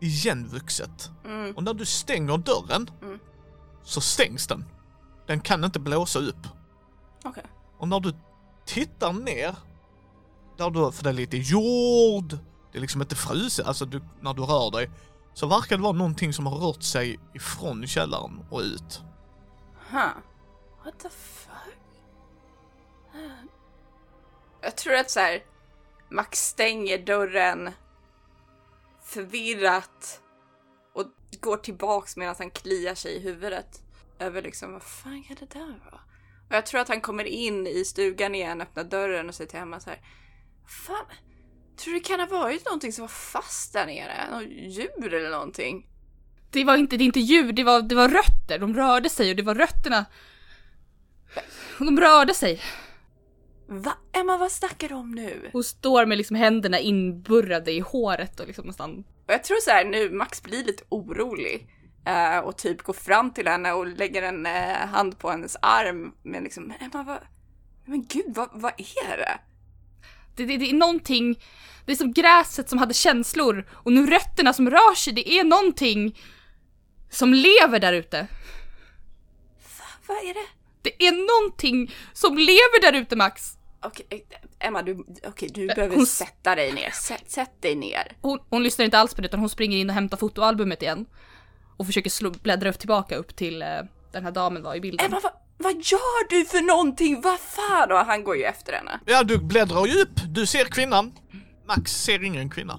igenvuxet.
Mm.
Och när du stänger dörren
Mm.
så stängs den. Den kan inte blåsa upp.
Okej.
Och när du tittar ner, där du, för det är lite jord, det är liksom inte fruset, alltså du, när du rör dig, så verkar det vara någonting som har rört sig ifrån källaren och ut.
Huh. What the fuck? Jag tror att så här, Max stänger dörren förvirrat och går tillbaks medan han kliar sig i huvudet över liksom vad fan kan det där vara? Och jag tror att han kommer in i stugan igen, öppnar dörren och säger till Emma så här. Fan, tror du det kan ha varit någonting som var fast där nere? Något djur eller någonting?
Det var inte, det är inte djur, det var, det var rötter. De rörde sig och det var rötterna. De rörde sig.
Va? Emma, vad snackar du om nu?
Hon står med liksom händerna inburrade i håret och liksom nästan...
Och jag tror så här nu, Max blir lite orolig eh, och typ går fram till henne och lägger en eh, hand på hennes arm. Men liksom, Emma, vad, men gud, vad, vad är det?
Det, det, det är någonting, det är som gräset som hade känslor och nu rötterna som rör sig, det är någonting som lever där ute.
Va, vad är det?
Det är någonting som lever där ute Max!
Okej, eh, Emma, du, okej, du
Eh,
behöver
hon-
sätta dig ner. Sätt, sätt dig ner.
Hon, hon lyssnar inte alls på det utan hon springer in och hämtar fotoalbumet igen. Och försöker slå, bläddra upp tillbaka upp till eh, den här damen var i bilden.
Emma, vad, vad gör du för någonting? Vad fan? Och han går ju efter henne.
Ja, du bläddrar ju upp. Du ser kvinnan. Max ser ingen kvinna.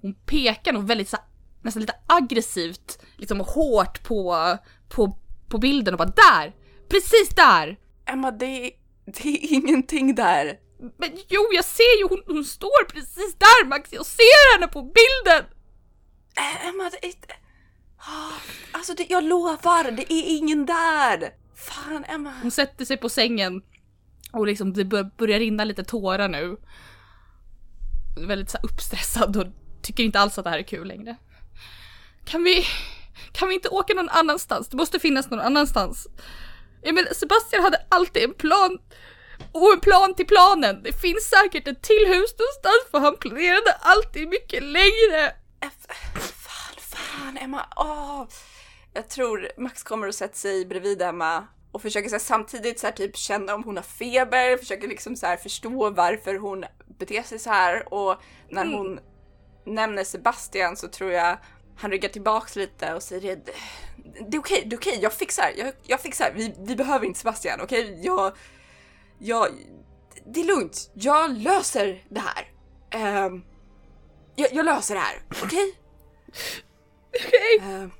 Hon pekar nog väldigt så, här- nästan lite aggressivt, liksom hårt på, på, på bilden och bara där! Precis där!
Emma, det, det är ingenting där.
Men jo, jag ser ju, hon, hon står precis där Max, jag ser henne på bilden!
Äh, Emma, det är... Ah, Alltså, det, jag lovar, det är ingen där. Fan, Emma.
Hon sätter sig på sängen och liksom det bör, börjar rinna lite tårar nu. Väldigt så uppstressad och tycker inte alls att det här är kul längre. Kan vi, kan vi inte åka någon annanstans? Det måste finnas någon annanstans. Jag menar, Sebastian hade alltid en plan och en plan till planen. Det finns säkert ett till hus någonstans för han planerade alltid mycket längre.
Fan, fan, Emma. Åh. Jag tror Max kommer att sätta sig bredvid Emma och försöker så här, samtidigt så här, typ känna om hon har feber, försöker liksom så här, förstå varför hon beter sig så här och när
Mm.
hon nämner Sebastian så tror jag han ryggar tillbaks lite och säger det, är okej, det är okej, jag fixar, jag, jag fixar, vi, vi behöver inte Sebastian, okej? Jag, jag, det är lugnt. Jag löser det här. Ehm, jag, jag löser det här, okej?
Okej.
Ehm,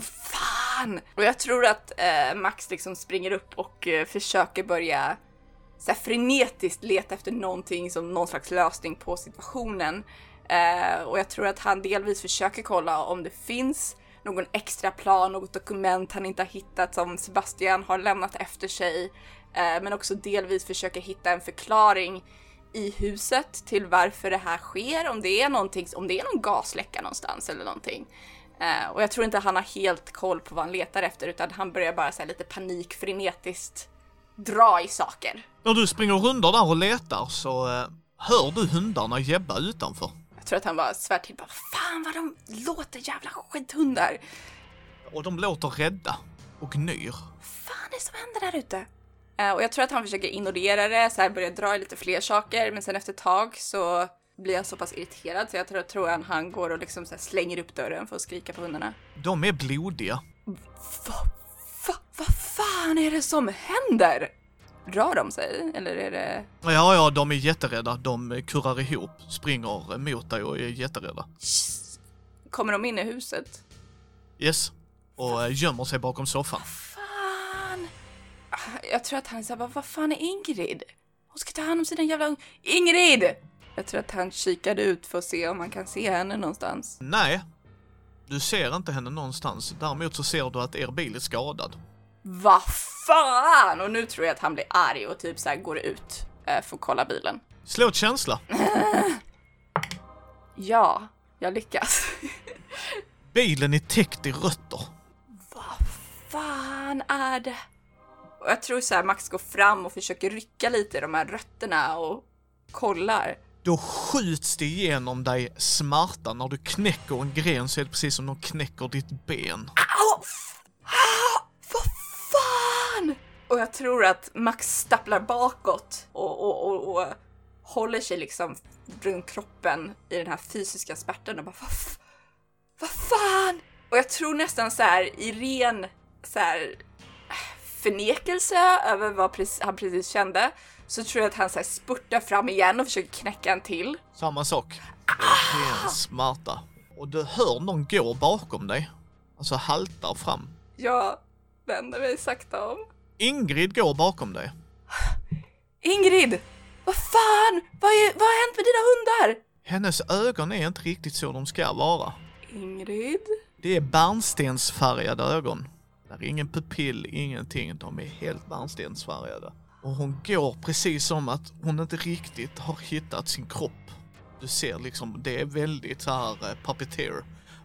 fan! Och jag tror att eh, Max liksom springer upp och eh, försöker börja så här, frenetiskt leta efter någonting som någon slags lösning på situationen. Eh, och jag tror att han delvis försöker kolla om det finns någon extra plan, något dokument han inte har hittat som Sebastian har lämnat efter sig. Eh, men också delvis försöka hitta en förklaring i huset till varför det här sker, om det är någonting, om det är någon gasläcka någonstans eller någonting. Eh, och jag tror inte han har helt koll på vad han letar efter utan han börjar bara så lite panikfrenetiskt dra i saker.
När du springer rundor där och letar så eh, hör du hundarna jäbba utanför.
Jag tror att han bara svär till bara fan vad de låter jävla skithundar.
Och de låter rädda och gnyr.
fan är det som händer där ute? Eh, och jag tror att han försöker ignorera det, så här börjar dra i lite fler saker, men sen efter ett tag så blir jag så pass irriterad så jag tror, tror att han går och liksom så slänger upp dörren för att skrika på hundarna.
De är blodiga.
Vad va, vad fan är det som händer? Rör de sig? Eller är det...
Ja, ja, de är jätterädda. De kurrar ihop, springer mot dig och är jätterädda.
Kommer de in i huset?
Yes. Och eh, gömmer sig bakom soffan.
Fan! Jag tror att han säger vad fan är Ingrid? Hon ska ta hand om sina jävla. Ingrid! Jag tror att han kikade ut för att se om man kan se henne någonstans.
Nej. Du ser inte henne någonstans. Däremot så ser du att er bil är skadad.
Vad fan! Och nu tror jag att han blir arg och typ så här går ut eh, för att kolla bilen.
Slå ett känsla.
Ja, jag lyckas.
Bilen är täckt i rötter.
Vad fan är det? Och jag tror så här Max går fram och försöker rycka lite i de här rötterna och kollar.
Då skjuts det igenom dig smärta när du knäcker en gren så är det precis som de knäcker ditt ben.
Och jag tror att Max stapplar bakåt och, och, och, och håller sig liksom runt kroppen i den här fysiska smärtan och bara vad, vad fan? Och jag tror nästan så här i ren så här förnekelse över vad precis, han precis kände så tror jag att han så här spurtar fram igen och försöker knäcka en till.
Samma sak. Det är en smärta. Och du hör någon gå bakom dig. Alltså haltar fram.
Jag vänder mig sakta om.
Ingrid går bakom dig.
Ingrid! Vad fan? Vad, är, vad har hänt med dina hundar?
Hennes ögon är inte riktigt så de ska vara.
Ingrid?
Det är bärnstensfärgade ögon. Där är ingen pupill, ingenting. De är helt bärnstensfärgade. Och hon går precis som att hon inte riktigt har hittat sin kropp. Du ser liksom, det är väldigt så här eh, puppeteer.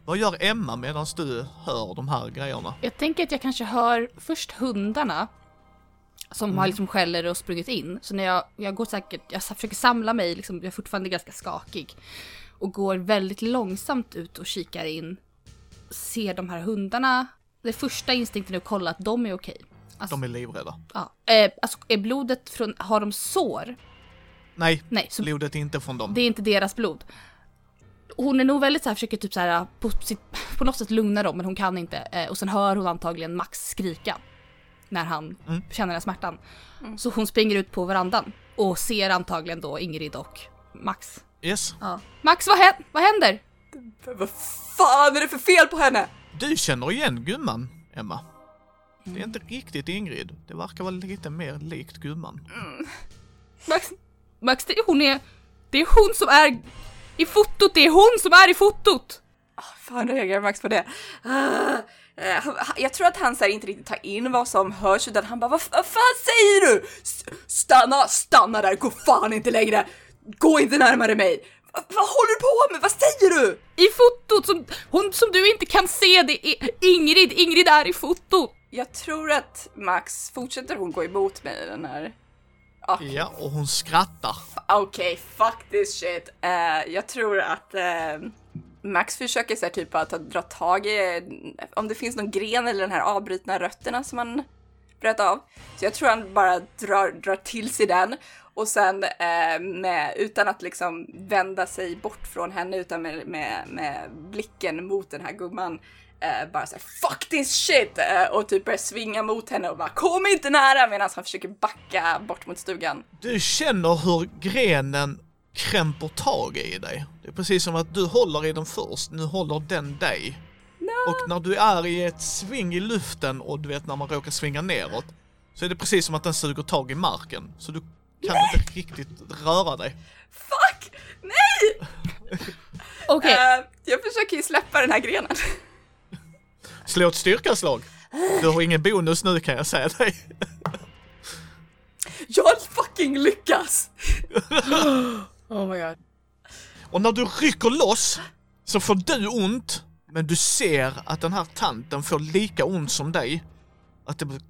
Vad gör Emma medan du hör de här grejerna?
Jag tänker att jag kanske hör först hundarna som har liksom skäller och sprungit in. Så när jag, jag går säkert, jag försöker samla mig, liksom, jag är fortfarande ganska skakig. Och går väldigt långsamt ut och kikar in. Ser de här hundarna. Det första instinkten är att kolla att de är okej. Alltså,
De är livrädda.
ja. eh, alltså är blodet från, har de sår?
Nej,
Nej, så
blodet är inte från dem.
det är inte deras blod. Hon är nog väldigt så här, försöker typ så här på, sitt, på något sätt lugna dem men hon kan inte. Eh, och sen hör hon antagligen Max skrika. När han
Mm.
känner den här smärtan. Så hon springer ut på verandan. Och ser antagligen då Ingrid och Max.
Yes.
Ja. Max vad, hä- vad händer?
Vad fan är det för fel på henne?
Du känner igen gumman, Emma. Det är inte riktigt Ingrid. Det verkar vara lite mer likt gumman.
Max, Max det, hon är, det är hon som är i fotot, det är hon som är i fotot!
Fan reagerar Max på det? Ah, eh, jag tror att han så här inte riktigt tar in vad som hörs utan han bara vad, fan säger du? S- stanna, stanna där, gå fan inte längre! Gå inte närmare mig! Va- vad håller du på med? Vad säger du?
I fotot som, hon som du inte kan se, det är Ingrid, Ingrid är i fotot!
Jag tror att Max, fortsätter hon gå emot mig i den här? Okej,
Ja, och hon skrattar.
okay, fuck this shit. Eh, jag tror att eh, Max försöker så här, typ att dra tag i om det finns någon gren eller den här avbrutna rötterna som han bröt av. Så jag tror han bara drar, drar till sig den och sen eh, med, utan att liksom vända sig bort från henne utan med, med, med blicken mot den här gumman eh, bara såhär fuck this shit eh, och typ börjar svinga mot henne och bara kom inte nära medan han försöker backa bort mot stugan.
Du känner hur grenen krämper tag i dig. Det är precis som att du håller i den först, nu håller den dig. Och när du är i ett sving i luften och du vet när man råkar svinga neråt så är det precis som att den suger tag i marken. Så du kan inte riktigt röra dig.
Fuck! Nej!
Okej,
Eh, jag försöker ju släppa den här grenen.
Slå ett styrkaslag. Du har ingen bonus nu kan jag säga dig.
Jag fucking lyckas! oh my god.
Och när du rycker loss så får du ont, men du ser att den här tanten får lika ont som dig. Att det blir...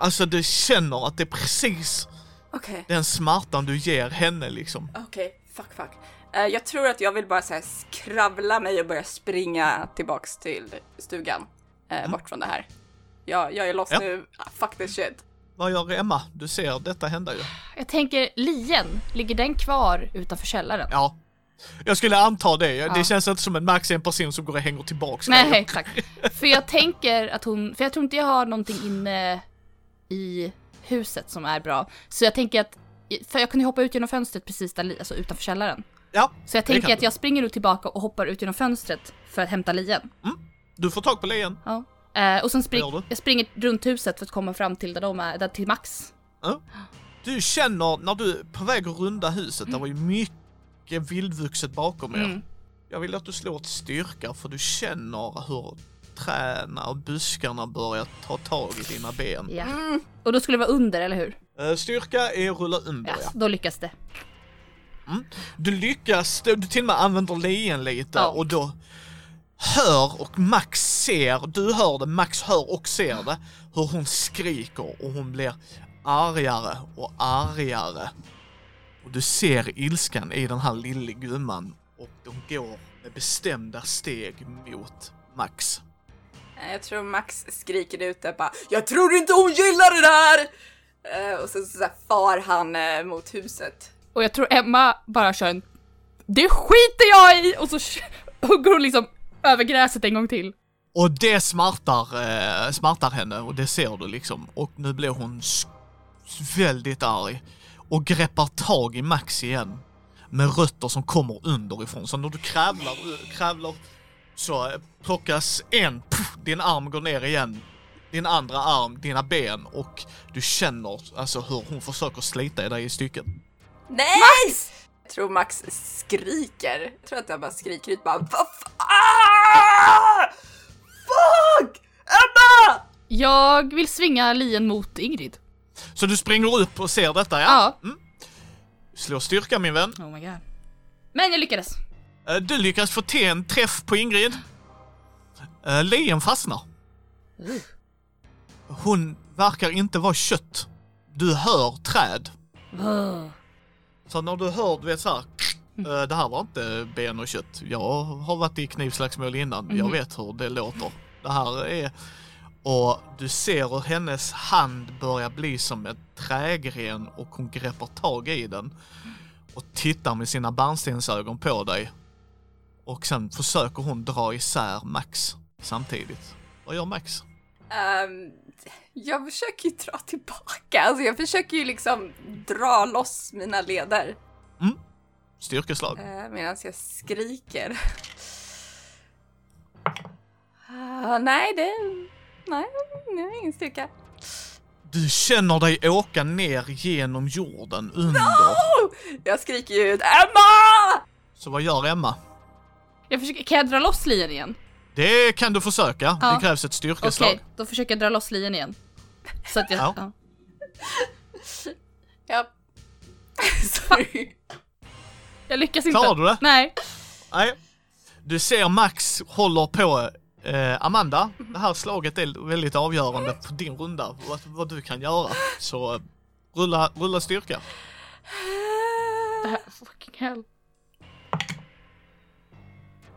Alltså du känner att det är precis
Okej,
den smärtan du ger henne liksom.
okej, fuck fuck. Eh, jag tror att jag vill bara så här skravla mig och börja springa tillbaks till stugan. eh, Bort från det här. Jag, jag är loss
Ja.
nu, ah, fuck this shit.
Vad gör Emma? Du ser detta hända ju.
jag tänker lien, ligger den kvar utanför källaren?
Ja. Jag skulle anta det.
Ja.
Det känns inte som en Max är en person som går och hänger tillbaks
Nej,
grejer.
exakt. För jag tänker att hon, för jag tror inte jag har någonting inne i huset som är bra. Så jag tänker att, för jag kunde hoppa ut genom fönstret precis där, alltså utanför källaren.
Ja,
Så jag tänker att jag springer nu tillbaka och hoppar ut genom fönstret för att hämta lien.
du får tag på lien.
Ja. Eh, och sen spring, jag springer runt huset för att komma fram till där de är, där till Max.
Ja. Du känner när du är på väg att runda huset, det var ju mycket vildvuxet bakom er.
Mm.
Jag vill att du slår ett styrka för du känner hur träna och buskarna börjar ta tag i dina ben.
Ja. Och då skulle det vara under, eller hur?
Eh, Styrka är rulla under
Ja,
ja.
då lyckas det.
Du lyckas, du till och med använder lien lite
Ja.
och då hör och Max ser, du hör det, Max hör och ser det, hur hon skriker och hon blir argare och argare. Och du ser ilskan i den här lille gumman och de går med bestämda steg mot Max.
Eh, Jag tror Max skriker ut det bara Jag tror inte hon gillar det där! Eh, och sen så, så far han eh, mot huset.
Och jag tror Emma bara kör en Det skiter jag i! Och så hugger hon liksom över gräset en gång till.
Och det smärtar, eh, smärtar henne och det ser du liksom. Och nu blir hon väldigt arg och greppar tag i Max igen. Med rötter som kommer underifrån. Så när du kravlar, eh, kravlar så eh, plockas en, puff, din arm går ner igen. Din andra arm, dina ben och du känner alltså hur hon försöker slita i dig i stycken.
Nej! Max! Jag tror Max skriker. Jag tror att jag bara skriker ut bara Vad ah! Fuck! Emma!
Jag vill svinga lien mot Ingrid.
Så du springer upp och ser detta ja?
Ja.
Slå styrka min vän.
Oh my god. Men jag lyckades.
Eh, Du lyckas få till en träff på Ingrid. Eh, Lien fastnar.
Uh.
Hon verkar inte vara kött. Du hör träd.
Uh.
Så när du hör, du vet såhär, eh, det här var inte ben och kött. Jag har varit i knivslagsmål innan. Jag
Mhm.
vet hur det låter. Det här är... Och du ser hur hennes hand börjar bli som en trägren och hon greppar tag i den. Och tittar med sina bärnstensögon på dig. Och sen försöker hon dra isär Max samtidigt. Vad gör Max?
Ehm, jag försöker ju dra tillbaka. Alltså jag försöker ju liksom dra loss mina leder.
Styrkeslag.
Uh, Medan jag skriker. Ah, nej, det... Nej, jag har ingen styrka.
Du känner dig åka ner genom jorden under.
Oh! Jag skriker ju ut Emma!
Så vad gör Emma?
Jag försöker, kan jag dra loss lien igen?
Det kan du försöka.
Ja.
Det krävs ett
Okej,
styrkeslag.
då försöker jag dra loss lien igen. Så att jag...
Ja.
Ja.
Ja. Sorry.
Jag lyckas inte.
Klarar du det?
Nej.
Nej. Du ser Max håller på eh, Amanda. Det här slaget är väldigt avgörande på din runda. Vad, vad du kan göra. Så rulla, rulla styrka.
Det här, fucking hell.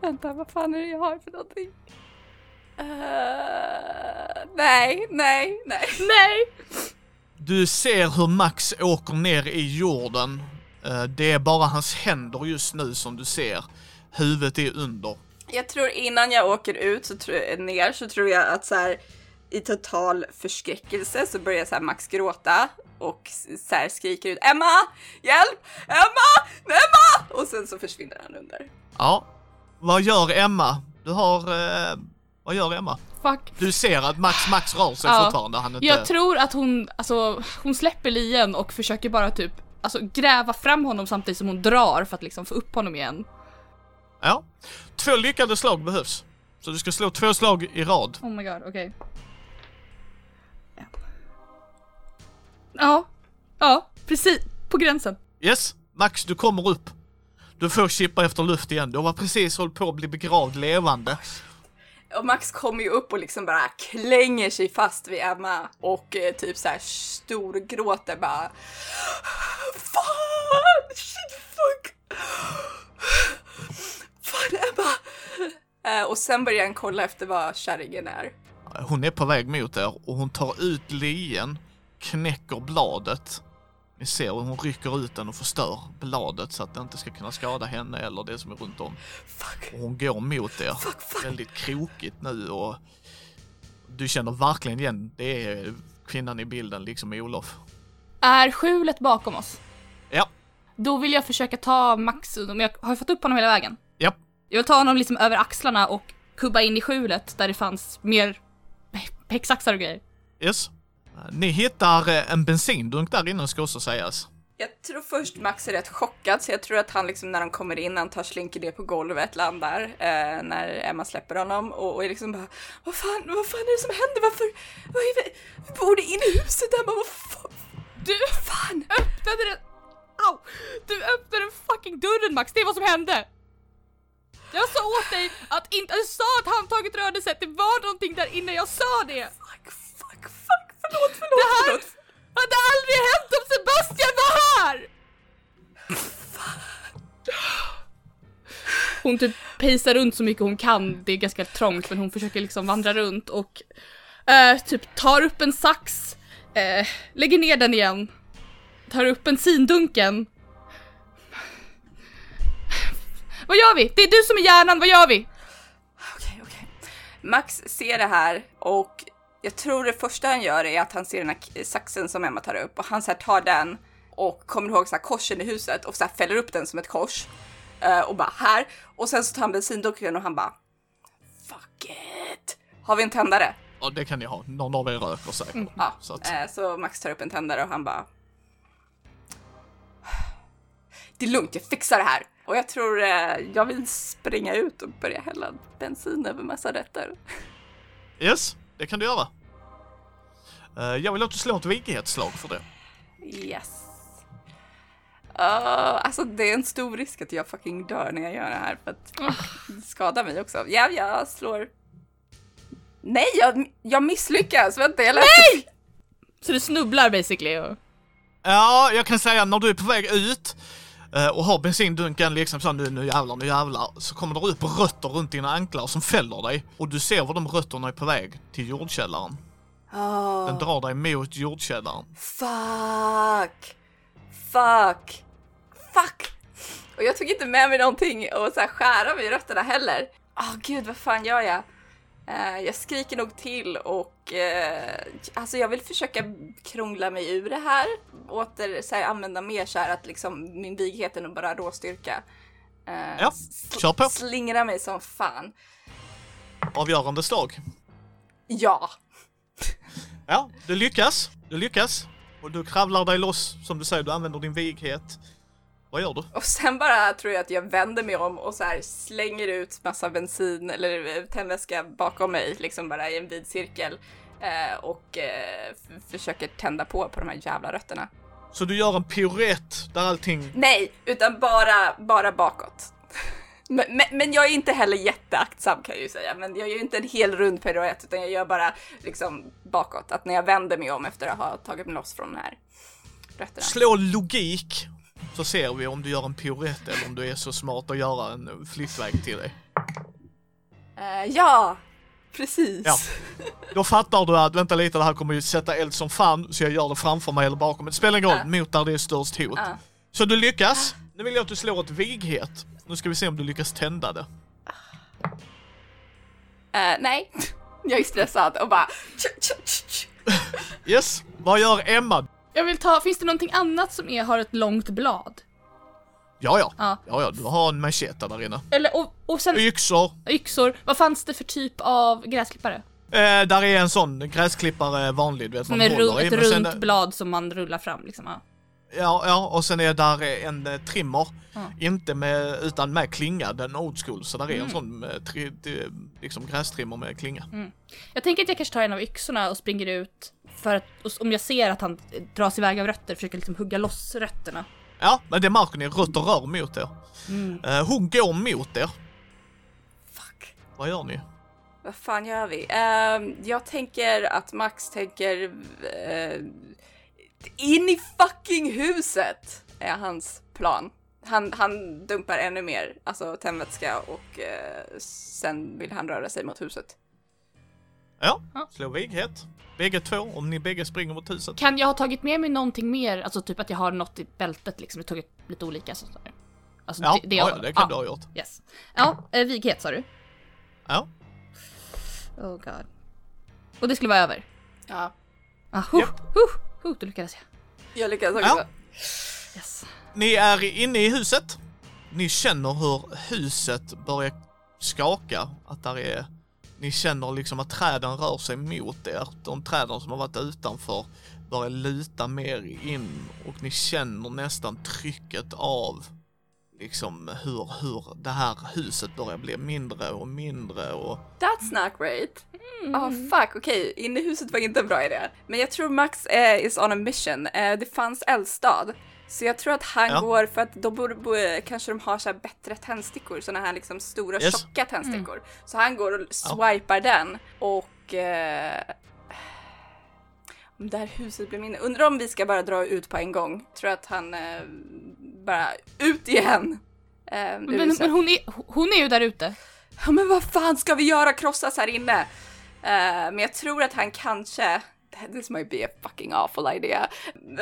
Vänta, vad fan är det jag har för någonting? Eh, nej, nej, nej.
Nej!
Du ser hur Max åker ner i jorden. Eh, det är bara hans händer just nu som du ser. Huvudet är under.
Jag tror innan jag åker ut så tror ner så tror jag att så här i total förskräckelse så börjar så här Max gråta och så här skriker ut Emma! Hjälp! Emma! Emma! Och sen så försvinner han under.
Ja. Vad gör Emma? Du har... Eh, vad gör Emma?
Fuck.
Du ser att Max Max rör sig
Ja.
fortfarande. Han är inte...
Jag tror att hon, alltså hon släpper lien och försöker bara typ Alltså gräva fram honom samtidigt som hon drar för att liksom få upp honom igen.
Ja. Två lyckade slag behövs. Så du ska slå två slag i rad.
Oh my god, okej. Ja. Ja, precis. På gränsen.
Yes, Max du kommer upp. Du får kippa efter luft igen. Du har precis hållit på att bli begravd levande.
Och Max kommer ju upp och liksom bara klänger sig fast vid Emma och eh, typ så här storgråter bara. Fan! Shit fuck! Fan Emma! Eh, och sen börjar han kolla efter vad kärringen är.
Hon är på väg mot er och hon tar ut lien, knäcker bladet. Ni ser hur hon rycker ut den och förstör bladet så att det inte ska kunna skada henne eller det som är runt om.
Fuck!
Och hon går mot er.
Fuck, fuck.
Väldigt krokigt nu och du känner verkligen igen, det är kvinnan i bilden liksom Olof.
Är skjulet bakom oss?
Ja,
Då vill jag försöka ta Max, men jag har fått upp honom hela vägen.
ja,
Jag vill ta honom liksom över axlarna och kubba in i skjulet där det fanns mer häcksaxar och grejer.
yes. Ni hittar eh, en bensindunk där inne ska också sägas.
Jag tror först Max är rätt chockad, så jag tror att han liksom när han kommer in, han tar slinker ner på golvet, landar eh, när Emma släpper honom och, och är liksom bara Vad fan, vad fan är det som händer? Varför? Vad är vi? vi borde in i huset Emma, vad fan?
Du
fan?
öppnade den... Au! Du öppnade den fucking dörren Max, det är vad som hände! Jag sa åt dig att inte... Jag sa att handtaget rörde sig, att det var någonting där inne, jag sa det!
Fuck, förlåt, förlåt,
Det här
förlåt.
hade aldrig hänt om Sebastian var här! Hon typ pejsar runt så mycket hon kan, det är ganska trångt men hon försöker liksom vandra runt och eh, typ tar upp en sax, eh, lägger ner den igen, tar upp bensindunken. Vad gör vi? Det är du som är hjärnan, vad gör vi?
Okej, okej. Max ser det här och jag tror det första han gör är att han ser den här saxen som Emma tar upp och han så här tar den och kommer ihåg så här korsen i huset och så här fäller upp den som ett kors eh, och bara här och sen så tar han bensindunken och han bara fuck it. Har vi en tändare?
Ja, det kan ni ha. Någon av er röker säkert.
Ja,
Så att,
eh, så Max tar upp en tändare och han bara Det är lugnt, jag fixar det här. Och jag tror eh, jag vill springa ut och börja hälla bensin över massa rätter.
yes, det kan du göra. Eh, jag vill att du slår ett vigighetsslag för det.
Yes. Uh, alltså det är en stor risk att jag fucking dör när jag gör det här för att det skadar mig också. Ja, jag slår... Nej, jag, jag misslyckas! Vänta, jag Nej!
Så du snubblar basically och...
Ja, jag kan säga när du är på väg ut och har bensindunken liksom så nu, nu jävlar, nu jävlar, så kommer det upp rötter runt dina anklar som fäller dig och du ser var de rötterna är på väg till jordkällaren.
Oh,
Den drar dig mot jordkällaren.
fuck! Fuck! Fuck! Och jag tog inte med mig någonting och så här skära i rötterna heller. Åh gud, vad fan gör jag? Eh, jag skriker nog till och eh, alltså jag vill försöka krångla mig ur det här. Åter så här, använda mer så här att liksom min vighet är nog bara råstyrka. Eh,
Ja, kör på.
Slingra mig som fan.
Avgörande slag.
Ja.
Ja, du lyckas. Du lyckas. Och du kravlar dig loss, som du säger, du använder din vighet. Vad gör du?
Och sen bara tror jag att jag vänder mig om och så här slänger ut massa bensin eller tändvätska bakom mig, liksom bara i en vid cirkel. Eh, och eh, försöker tända på på de här jävla rötterna.
Så du gör en piruett där allting...
Nej, utan bara, bara bakåt. Men, men, men jag är inte heller jätteaktsam kan jag ju säga, men jag gör ju inte en hel rund piruett utan jag gör bara liksom bakåt, att när jag vänder mig om efter att ha tagit mig loss från de här rötterna.
Slå logik, så ser vi om du gör en piruett eller om du är så smart att göra en flyktväg till dig.
Eh, ja, precis.
Ja. Då fattar du att, vänta lite, det här kommer ju sätta eld som fan, så jag gör det framför mig eller bakom. Det spelar ingen roll,
Ja.
mot där det är störst hot.
Ja.
Så du lyckas. Nu vill jag att du slår ett vighet. Nu ska vi se om du lyckas tända det.
Eh, nej, jag är stressad och bara...
Yes, vad gör Emma?
Jag vill ta, finns det någonting annat som är, har ett långt blad?
Ja, ja.
Ja.
Ja, ja, du har en machete där inne.
Eller, och, och sen
Yxor.
yxor. Vad fanns det för typ av gräsklippare?
Eh, där är en sån gräsklippare vanlig, du vet
Med
man
ru-
håller i.
ett
men sen-
runt blad som man rullar fram liksom. Ja.
Ja, ja, och sen är där en eh, trimmer.
Ja.
Inte med, utan med klinga, den old school. Så där är en
Mm.
sån med tri, liksom grästrimmer med klinga.
Jag tänker att jag kanske tar en av yxorna och springer ut för att om jag ser att han dras iväg av rötter försöker liksom hugga loss rötterna.
Ja, men det märker ni, rötter rör mot er.
Mm.
Eh, hon går mot er.
Fuck.
Vad gör ni?
Vad fan gör vi? Ehm, jag tänker att Max tänker... eh, in i fucking huset! Är hans plan. Han, han dumpar ännu mer, alltså tändvätska och eh, sen vill han röra sig mot huset.
Ja,
Ja.
slå vighet. Bägge två, om ni bägge springer mot huset.
Kan jag ha tagit med mig någonting mer? Alltså typ att jag har något i bältet liksom, jag tagit lite olika så där. Alltså
Ja,
det, det,
ja, det kan
ja,
du ha gjort.
Yes. Ja, eh, vighet sa du?
Ja.
Oh god. Och det skulle vara över?
Ja,
Ah, huh,
Japp.
huh, huh, då lyckades jag.
jag lyckades också.
Ja.
Yes.
Ni är inne i huset. Ni känner hur huset börjar skaka. Att där är... Ni känner liksom att träden rör sig mot er. De träden som har varit utanför börjar luta mer in och ni känner nästan trycket av liksom hur, hur det här huset börjar bli mindre och mindre och
That's not great. Oh fuck, okej, inne i huset var inte en bra idé. Men jag tror Max eh, is on a mission. Eh, det fanns eldstad. Så jag tror att han
Ja.
går för att då borde, borde kanske de har så här bättre tändstickor, såna här liksom stora
Yes.
tjocka tändstickor. Så han går och swipar den och eh, om det här huset blir mindre. Undrar om vi ska bara dra ut på en gång. Tror att han eh, bara ut igen. Eh,
Men, men hon, är, hon är ju där ute.
Ja men vad fan ska vi göra? Krossas här inne? Eh, men jag tror att han kanske, this might be a fucking awful idea,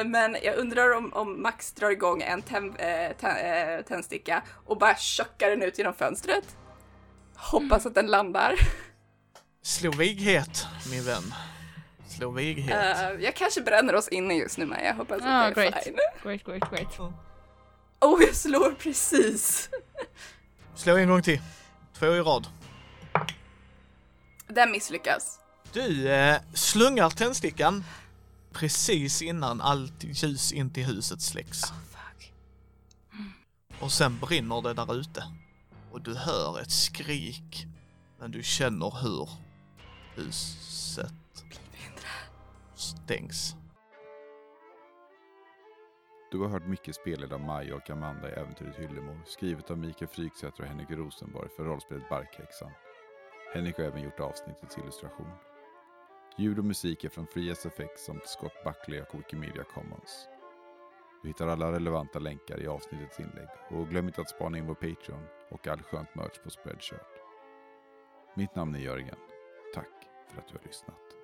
men jag undrar om, om Max drar igång en tänd, eh, tä- eh, tändsticka och bara tjockar den ut genom fönstret. Hoppas att den landar.
slå vighet min vän. Slå vighet.
Eh, jag kanske bränner oss inne just nu men jag hoppas
Ah,
att det är
great.
fine.
Great, great, great.
Oh, jag slår precis!
Slå en gång till. Två i rad.
Den misslyckas.
Du eh, slungar tändstickan precis innan allt ljus in till huset släcks.
Fuck.
Och sen brinner det där ute. Och du hör ett skrik. Men du känner hur huset stängs.
Du har hört mycket spelade av Maja och Amanda i Äventyret Hyllemor, skrivet av Mikael Fryksäter och Henrik Rosenborg för rollspelet Barkhäxan. Henrik har även gjort avsnittets illustration. Ljud och musik är från FreeSFX samt Scott Buckley och Wikimedia Commons. Du hittar alla relevanta länkar i avsnittets inlägg och glöm inte att spana in vår Patreon och all skönt merch på Spreadshirt. Mitt namn är Jörgen. Tack för att du har lyssnat.